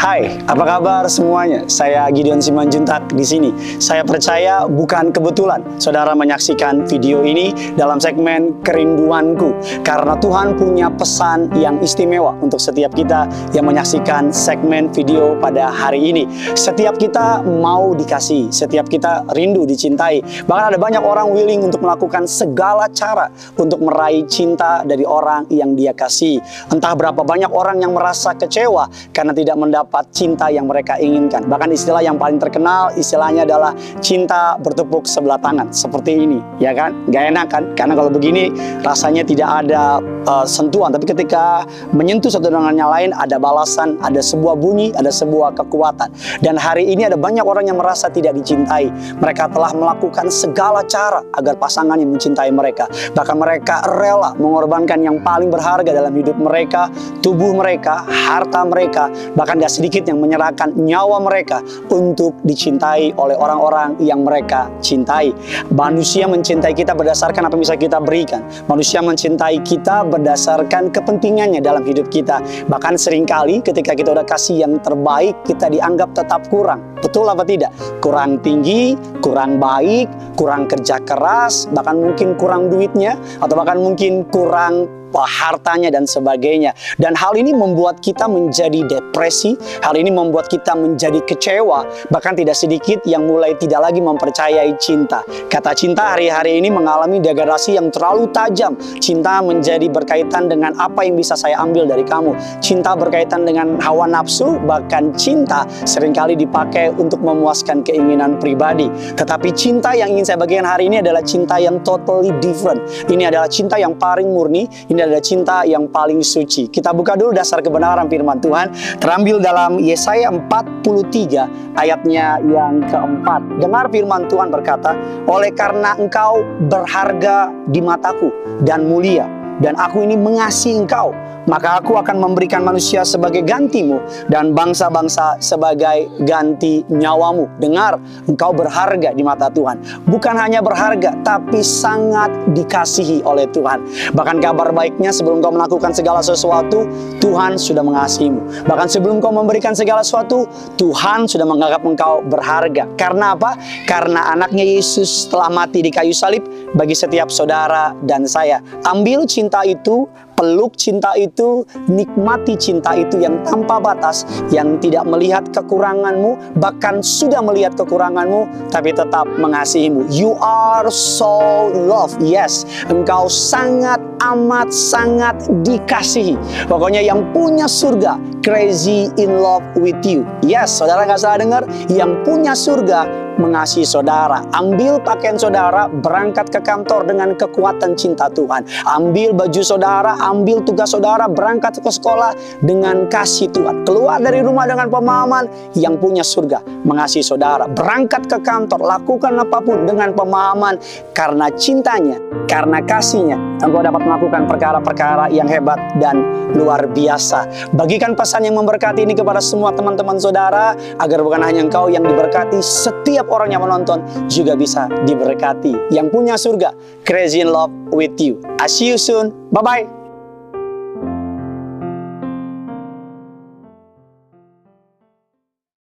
Hai, apa kabar semuanya? Saya Gideon Simanjuntak di sini. Saya percaya bukan kebetulan saudara menyaksikan video ini dalam segmen kerinduanku karena Tuhan punya pesan yang istimewa untuk setiap kita yang menyaksikan segmen video pada hari ini. Setiap kita mau dikasih, setiap kita rindu dicintai. Bahkan ada banyak orang willing untuk melakukan segala cara untuk meraih cinta dari orang yang dia kasih. Entah berapa banyak orang yang merasa kecewa karena tidak mendapat mendapat cinta yang mereka inginkan. Bahkan istilah yang paling terkenal istilahnya adalah cinta bertepuk sebelah tangan seperti ini, ya kan? Gak enak kan? Karena kalau begini rasanya tidak ada uh, sentuhan, tapi ketika menyentuh satu dengan yang lain ada balasan, ada sebuah bunyi, ada sebuah kekuatan. Dan hari ini ada banyak orang yang merasa tidak dicintai. Mereka telah melakukan segala cara agar pasangan yang mencintai mereka. Bahkan mereka rela mengorbankan yang paling berharga dalam hidup mereka, tubuh mereka, harta mereka, bahkan gak sedikit yang menyerahkan nyawa mereka untuk dicintai oleh orang-orang yang mereka cintai. Manusia mencintai kita berdasarkan apa yang bisa kita berikan. Manusia mencintai kita berdasarkan kepentingannya dalam hidup kita. Bahkan sering kali ketika kita udah kasih yang terbaik, kita dianggap tetap kurang. Betul apa tidak? Kurang tinggi, kurang baik, kurang kerja keras, bahkan mungkin kurang duitnya, atau bahkan mungkin kurang hartanya dan sebagainya. Dan hal ini membuat kita menjadi depresi, hal ini membuat kita menjadi kecewa, bahkan tidak sedikit yang mulai tidak lagi mempercayai cinta. Kata cinta hari-hari ini mengalami degradasi yang terlalu tajam. Cinta menjadi berkaitan dengan apa yang bisa saya ambil dari kamu. Cinta berkaitan dengan hawa nafsu, bahkan cinta sering kali dipakai untuk memuaskan keinginan pribadi. Tetapi cinta yang ingin saya bagikan hari ini adalah cinta yang totally different. Ini adalah cinta yang paling murni, ini ini adalah cinta yang paling suci. Kita buka dulu dasar kebenaran firman Tuhan. Terambil dalam Yesaya 43 ayatnya yang keempat. Dengar firman Tuhan berkata, Oleh karena engkau berharga di mataku dan mulia, dan aku ini mengasihi engkau, maka aku akan memberikan manusia sebagai gantimu dan bangsa-bangsa sebagai ganti nyawamu. Dengar, engkau berharga di mata Tuhan. Bukan hanya berharga, tapi sangat dikasihi oleh Tuhan. Bahkan kabar baiknya sebelum kau melakukan segala sesuatu, Tuhan sudah mengasihimu. Bahkan sebelum kau memberikan segala sesuatu, Tuhan sudah menganggap engkau berharga. Karena apa? Karena anaknya Yesus telah mati di kayu salib bagi setiap saudara dan saya. Ambil cinta itu, peluk cinta itu, nikmati cinta itu yang tanpa batas, yang tidak melihat kekuranganmu, bahkan sudah melihat kekuranganmu, tapi tetap mengasihimu. You are so loved. Yes, engkau sangat amat sangat dikasihi. Pokoknya yang punya surga, crazy in love with you. Yes, saudara nggak salah dengar, yang punya surga mengasihi saudara. Ambil pakaian saudara, berangkat ke kantor dengan kekuatan cinta Tuhan. Ambil baju saudara, ambil tugas saudara, berangkat ke sekolah dengan kasih Tuhan. Keluar dari rumah dengan pemahaman yang punya surga, mengasihi saudara. Berangkat ke kantor, lakukan apa pun dengan pemahaman karena cintanya, karena kasihnya. Engkau dapat melakukan perkara-perkara yang hebat dan luar biasa. Bagikan pesan yang memberkati ini kepada semua teman-teman saudara agar bukan hanya engkau yang diberkati, setiap orang yang menonton juga bisa diberkati. Yang punya surga, crazy in love with you. I see you soon. Bye-bye.